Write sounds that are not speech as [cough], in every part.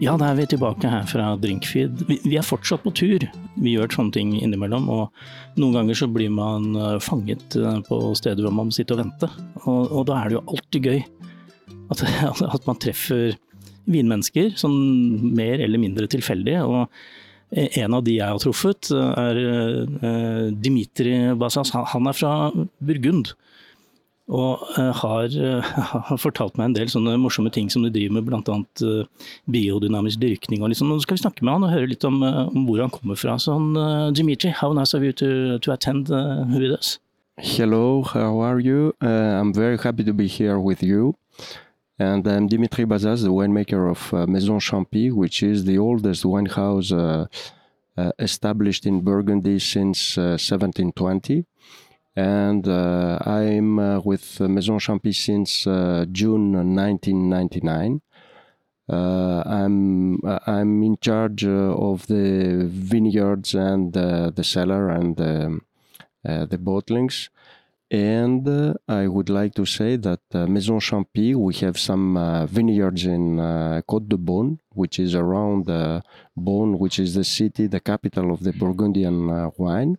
Ja, da er vi tilbake her fra Drinkfeed. Vi, vi er fortsatt på tur. Vi gjør sånne ting innimellom, og noen ganger så blir man eh, fanget eh, på steder hvor man må sitte og vente. Og, og da er det jo alltid gøy at, [laughs] at, man treffer vinmennesker, sånn mer eller mindre tilfeldig. Og en av de jeg har truffet, er uh, Dimitri Basas. Han er fra Burgund. Og uh, har, uh, [laughs] har, fortalt meg en del sånne morsomme ting som de driver med, bl.a. Uh, biodynamisk dyrkning. og liksom. Nå skal vi snakke med han og høre litt om, om hvor han kommer fra. Så han, Dimitri, how nice of you to, to attend with us? Hello, how are you? I'm very happy to be here with you. And I'm Dimitri Bazas, the winemaker of uh, Maison Champy, which is the oldest wine house uh, uh, established in Burgundy since 1720. And I'm with Maison Champy since June 1999. Uh, I'm uh, I'm in charge uh, of the vineyards and the cellar and um, the bottlings. And uh, I would like to say that uh, Maison Champy, we have some uh, vineyards in uh, Côte de Beaune, which is around uh, Beaune, which is the city, the capital of the Burgundian uh, wine.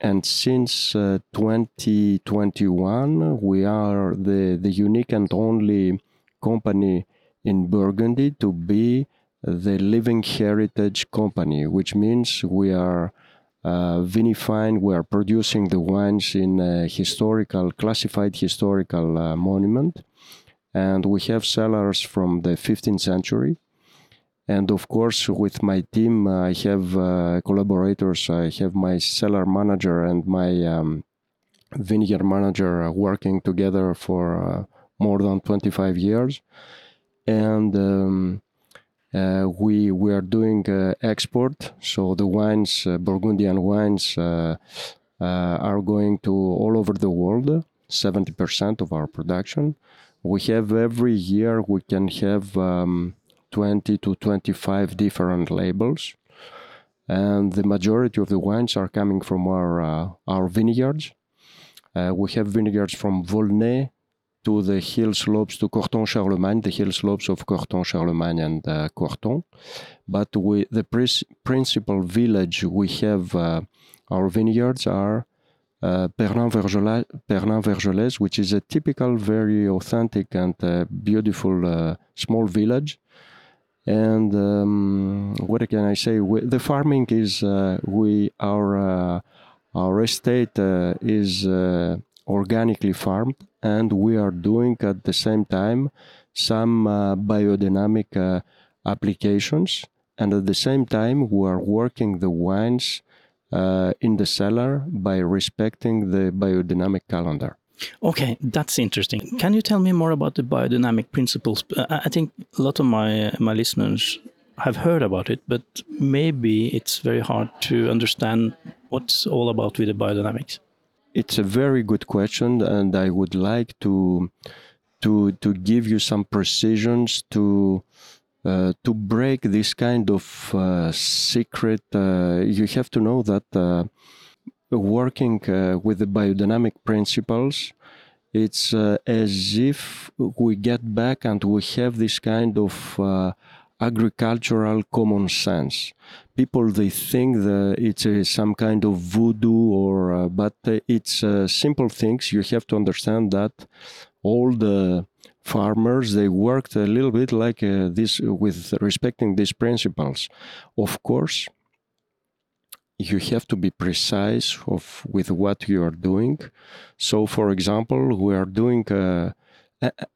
And since 2021, we are the, the unique and only company in Burgundy to be the living heritage company, which means we are uh, vinifying. We are producing the wines in a historical, classified historical uh, monument, and we have cellars from the 15th century. And of course, with my team, I have uh, collaborators. I have my cellar manager and my um, vineyard manager working together for uh, more than 25 years. And um, uh, we we are doing uh, export, so the wines, uh, Burgundian wines, are going to all over the world. Seventy percent of our production. We have every year we can have um, 20 to 25 different labels and the majority of the wines are coming from our uh, our vineyards. Uh, we have vineyards from Volnay to the hill slopes to Corton Charlemagne, the hill slopes of Corton Charlemagne and uh, Corton. But we, the principal village we have uh, our vineyards are uh, Pernand-Vergelesses, which is a typical, very authentic and uh, beautiful uh, small village. And um, what can I say? We, the farming is uh, we our uh, our estate is organically farmed and we are doing at the same time some uh, biodynamic uh, applications and at the same time we are working the wines uh, in the cellar by respecting the biodynamic calendar Okay, that's interesting. Can you tell me more about the biodynamic principles? Uh, I think a lot of my my listeners have heard about it, but maybe it's very hard to understand what's all about with the biodynamics. It's a very good question, and I would like to to to give you some precisions to uh, to break this kind of uh, secret. Uh, you have to know that uh, working uh, with the biodynamic principles, it's uh, as if we get back and we have this kind of agricultural common sense. People they think that it's uh, some kind of voodoo, or uh, but uh, it's uh, simple things. You have to understand that all the farmers they worked a little bit like uh, this with respecting these principles. Of course, you have to be precise of with what you are doing. So, for example, we are doing uh,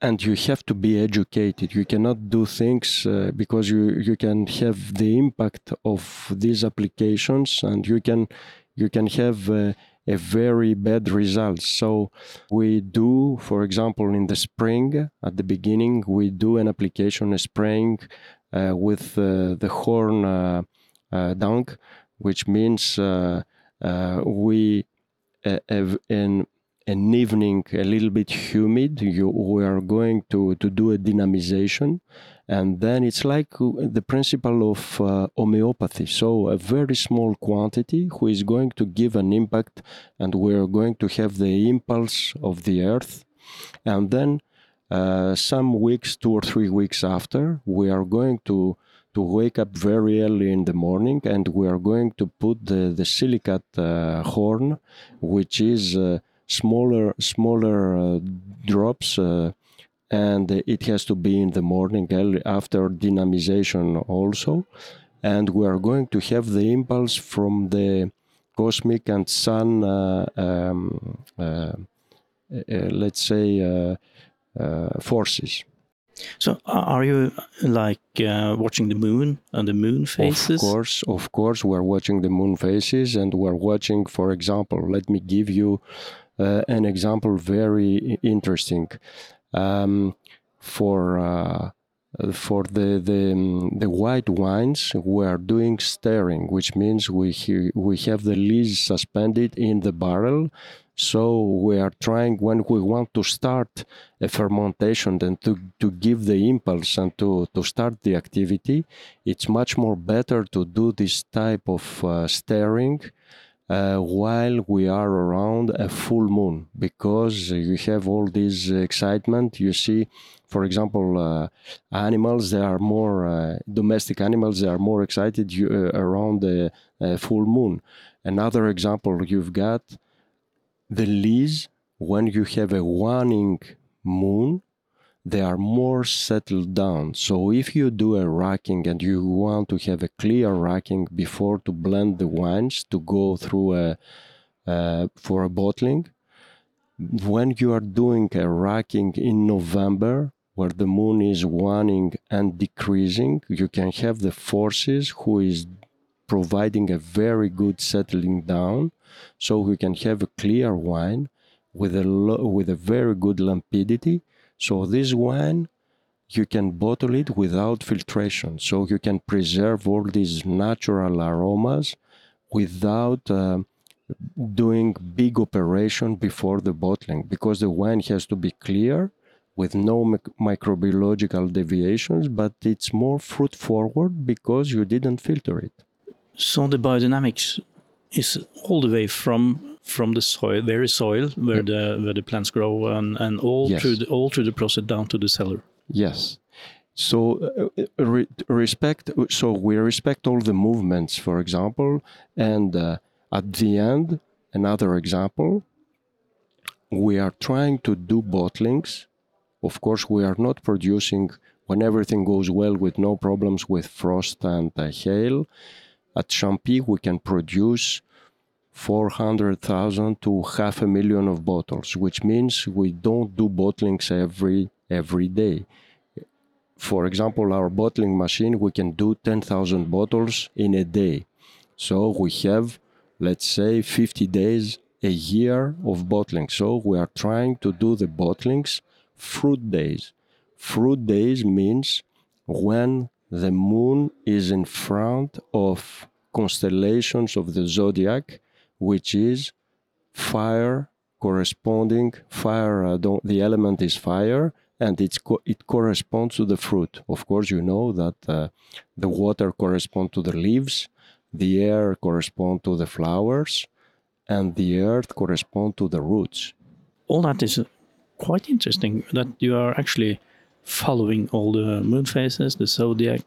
and you have to be educated. You cannot do things uh, because you you can have the impact of these applications and you can you can have uh, a very bad result. So we do for example in the spring at the beginning we do an application a spraying uh, with uh, the horn uh, uh, dung which means we have an an evening a little bit humid, you, we are going to, to do a dynamization. And then it's like uh, the principle of uh, homeopathy. So, a very small quantity who is going to give an impact, and we're going to have the impulse of the earth. And then uh, some weeks, two or three weeks after, we are going to to wake up very early in the morning and we are going to put the, the silicate uh, horn, which is uh, smaller smaller uh, drops uh, and it has to be in the morning early after dynamization also. And we are going to have the impulse from the cosmic and sun uh, um, let's say forces so, are you like uh, watching the moon and the moon phases? Of course, of course, we're watching the moon phases, and we're watching, for example, let me give you uh, an example very interesting. Um, for uh, for the the, the white wines, we are doing stirring, which means we we have the lees suspended in the barrel. So we are trying when we want to start a fermentation and to, to give the impulse and to, to start the activity, it's much more better to do this type of uh, stirring uh, while we are around a full moon because you have all this excitement. You see, for example, uh, animals, they are more uh, domestic animals, they are more excited uh, around the full moon. Another example, you've got the lees when you have a waning moon they are more settled down. So if you do a racking and you want to have a clear racking before to blend the wines to go through a uh, for a bottling, when you are doing a racking in November where the moon is waning and decreasing, you can have the forces who is providing a very good settling down, so we can have a clear wine with a lo- with a very good limpidity so this wine, you can bottle it without filtration. So you can preserve all these natural aromas without uh, doing big operation before the bottling because the wine has to be clear with no mic- microbiological deviations, but it's more fruit forward because you didn't filter it. So the biodynamics is all the way from from the soil, very soil where yep. the where the plants grow, and and all yes. through the, all through the process down to the cellar. Yes. So uh, uh, re- respect. So we respect all the movements, for example, and uh, at the end, another example. We are trying to do bottlings. Of course, we are not producing when everything goes well with no problems with frost and uh, hail. At Champy, we can produce 400,000 to half a million of bottles, which means we don't do bottlings every every day. For example, our bottling machine, we can do 10,000 bottles in a day. So we have, let's say, 50 days a year of bottling. So we are trying to do the bottlings fruit days. Fruit days means when the moon is in front of constellations of the zodiac which is fire corresponding fire uh, the element is fire and it's co- it corresponds to the fruit. Of course you know that uh, the water corresponds to the leaves the air corresponds to the flowers and the earth corresponds to the roots. All that is quite interesting that you are actually following all the moon phases the zodiac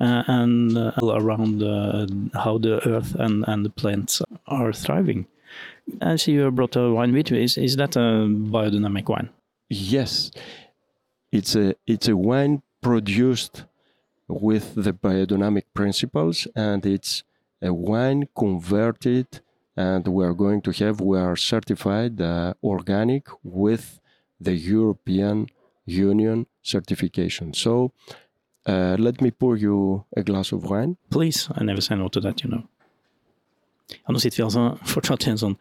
uh, and uh, around uh, how the earth and, and the plants are thriving. See you brought a wine with you. Is, is that a biodynamic wine? Yes, it's a it's a wine produced with the biodynamic principles, and it's a wine converted. And we are going to have we are certified uh, organic with the European Union certification. So uh, let me pour you a glass of wine. Please, I never say no to that, you know. Ja, nå sitter vi altså [laughs] fortsatt i en sånn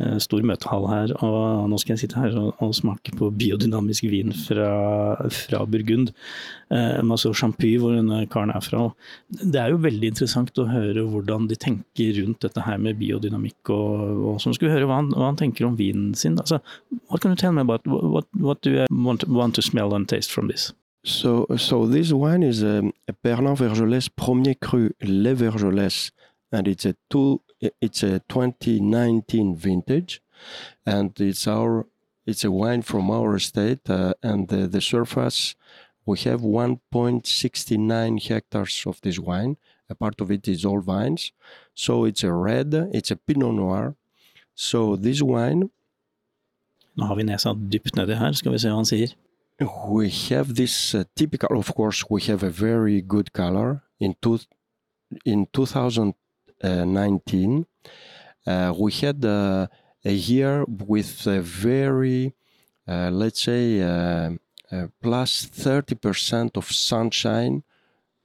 uh, stor møtehall her, og nå skal jeg sitte her og, og smake på biodynamisk vin fra, fra Burgund. Uh, altså Champy, hvor denne karen er fra. Det er jo veldig interessant å høre hvordan de tenker rundt dette her med biodynamikk, og, og som skulle høre hva han, hva han, tenker om vinen sin. Altså, what can you tell me about what, what do you want, want to smell and taste from this? So, so this wine is a, a Berlin Vergelès Premier Cru Le Vergelès, and it's a two, it's a 2019 vintage, and it's our it's a wine from our estate, uh, and the, the surface we have 1.69 hectares of this wine. A part of it is all vines, so it's a red. It's a Pinot Noir. So this wine. Nå har vi nesa dypt nedi her, skal vi se hva han sier. We have this uh, typical, of course, we have a very good color. In, two, in 2019, uh, we had uh, a year with a very, uh, let's say, plus 30% of sunshine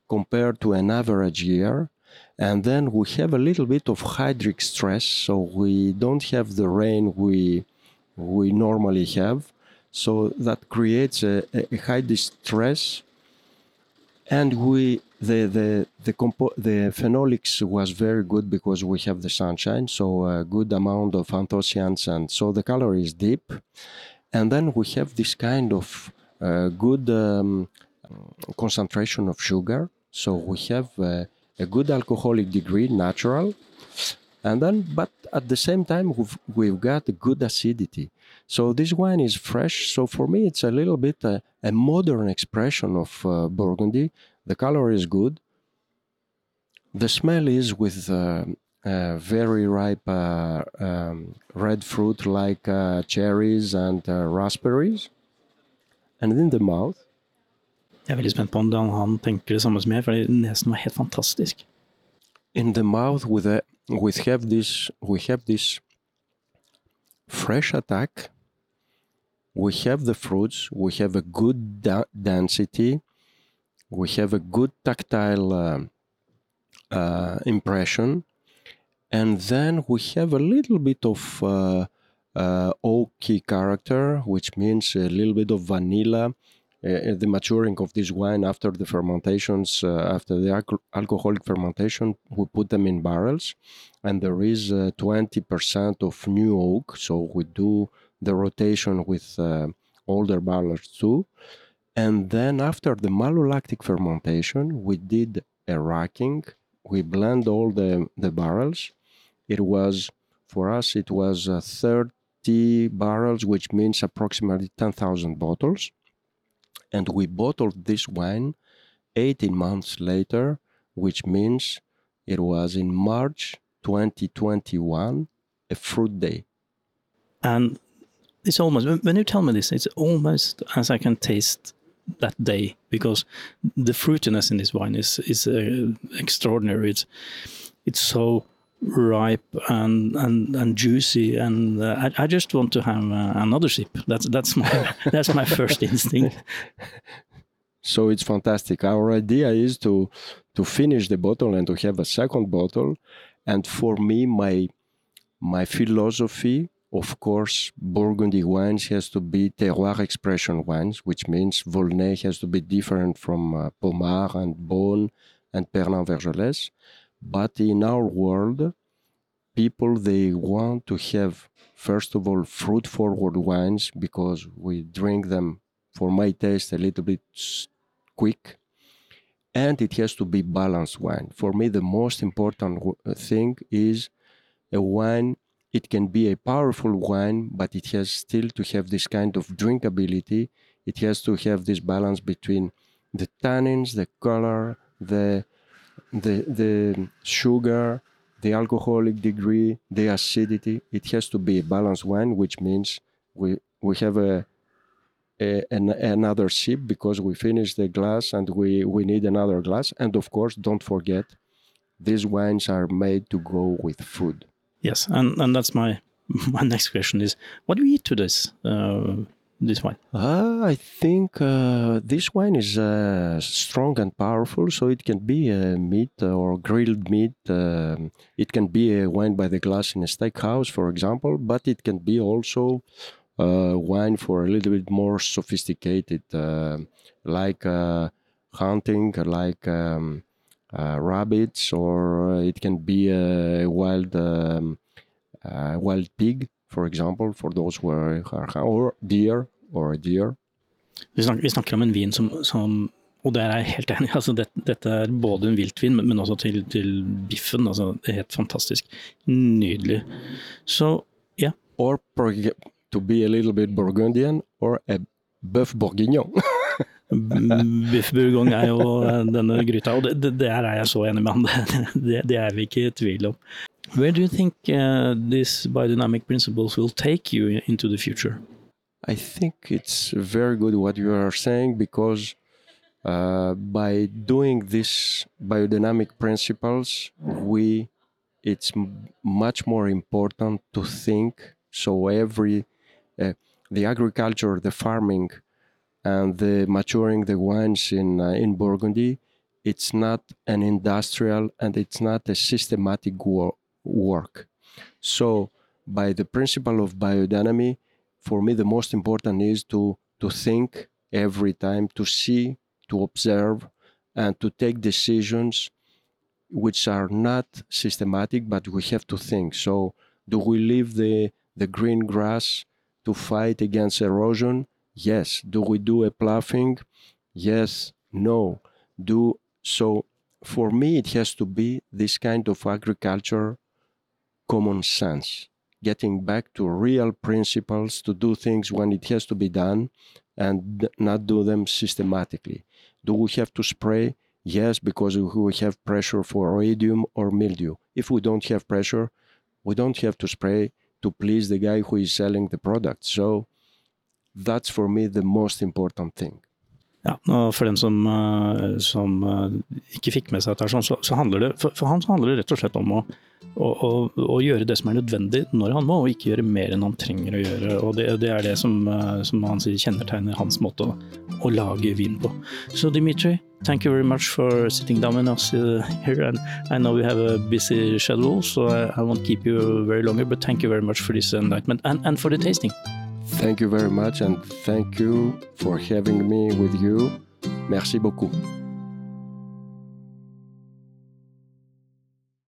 compared to an average year. And then we have a little bit of hydric stress, so we don't have the rain we, we normally have. So that creates a, a hydric stress. And we the the the, compo- the phenolics was very good because we have the sunshine, so a good amount of anthocyans, and so the color is deep. And then we have this kind of uh, good um, concentration of sugar. So we have uh, a good alcoholic degree, natural, and then but at the same time we've, we've got good acidity. So this wine is fresh. So for me, it's a little bit a, a modern expression of uh, Burgundy. The color is good. The smell is with uh, uh, very ripe uh, um, red fruit like uh, cherries and uh, raspberries. And in the mouth, Jeg er veldig spent på om han, tenker det samme som jeg, for nesen var helt fantastisk. in the mouth with a we have this we have this fresh attack we have the fruits we have a good da- density we have a good tactile uh, uh, impression and then we have a little bit of uh, uh, oaky character which means a little bit of vanilla uh, the maturing of this wine after the fermentations, uh, after the alco- alcoholic fermentation, we put them in barrels, and there is uh, 20% of new oak. So we do the rotation with older barrels too. And then after the malolactic fermentation, we did a racking. We blend all the, the barrels. It was, for us, it was uh, 30 barrels, which means approximately 10,000 bottles and we bottled this wine 18 months later, which means it was in March 2021, a fruit day. And it's almost, when you tell me this, it's almost as I can taste that day because the fruitiness in this wine is is uh, extraordinary. It's it's so ripe and and, and juicy, and uh, I, I just want to have uh, another sip. That's that's my [laughs] that's my first [laughs] instinct. So it's fantastic. Our idea is to to finish the bottle and to have a second bottle. And for me, my my philosophy, of course, Burgundy wines has to be terroir expression wines, which means Volnay has to be different from uh, Pommard and Beaune and Pernand-Vergelesses. But in our world, people they want to have first of all fruit forward wines because we drink them for my taste a little bit quick and it has to be balanced wine for me the most important thing is a wine it can be a powerful wine but it has still to have this kind of drinkability. It has to have this balance between the tannins the color the the the sugar the alcoholic degree the acidity. It has to be a balanced wine which means we we have a, a an, another sip because we finish the glass and we we need another glass. And of course don't forget these wines are made to go with food Yes, and and that's my [laughs] my next question is, what do you eat to this uh, this wine? Ah, I think uh, this wine is uh, strong and powerful, so it can be a meat or grilled meat. Um, it can be a wine by the glass in a steakhouse, for example, but it can be also uh, wine for a little bit more sophisticated, uh, like uh, hunting, like um, uh, rabbits, or uh, it can be a wild um, uh, wild pig, for example, for those who are, or deer or deer. Vi snakker, vi snakker om en vin som, som og der er jeg helt enig. [laughs] altså det, Dette er både en viltvin, men, men også til, til biffen. altså det er Helt fantastisk. Nydelig. Så ja, Or, to be a little bit Burgundian or a buff bourguignon. [laughs] Biff bourgogne er jo denne gryta, og det, der er jeg så enig med han. [laughs] Det, det er vi ikke i tvil om. Where do you think uh, these biodynamic principles will take you into the future? I think it's very good what you are saying because uh, by doing these biodynamic principles, we it's much more important to think. So every uh, the agriculture, the farming, and the maturing the wines in uh, in Burgundy, it's not an industrial and it's not a systematic wo- work. So by the principle of biodynamy, for me the most important is to to think every time, to see, to observe, and to take decisions which are not systematic, but we have to think. So do we leave the the green grass to fight against erosion? Yes. Do we do a ploughing? Yes. No. Do so. For me, it has to be this kind of agriculture common sense, getting back to real principles to do things when it has to be done and not do them systematically. Do we have to spray? Yes, because we have pressure for oidium or mildew. If we don't have pressure, we don't have to spray to please the guy who is selling the product. So that's for me the most important thing. Ja, og For den som, uh, som uh, ikke fikk med seg dette, så, så handler det for, for, han handler det rett og slett om å, å, å, å, gjøre det som er nødvendig når han må, og ikke gjøre mer enn han trenger å gjøre. og Det, det er det som, uh, som han sier kjennetegner hans måte å, å, lage vin på. Så Dimitri, thank you very much for sitting down with us here. And I know we have a busy schedule, so I, I won't keep you very longer, but thank you very much for this enlightenment and, and for the tasting. Thank you very much and thank you for having me with you. Merci beaucoup.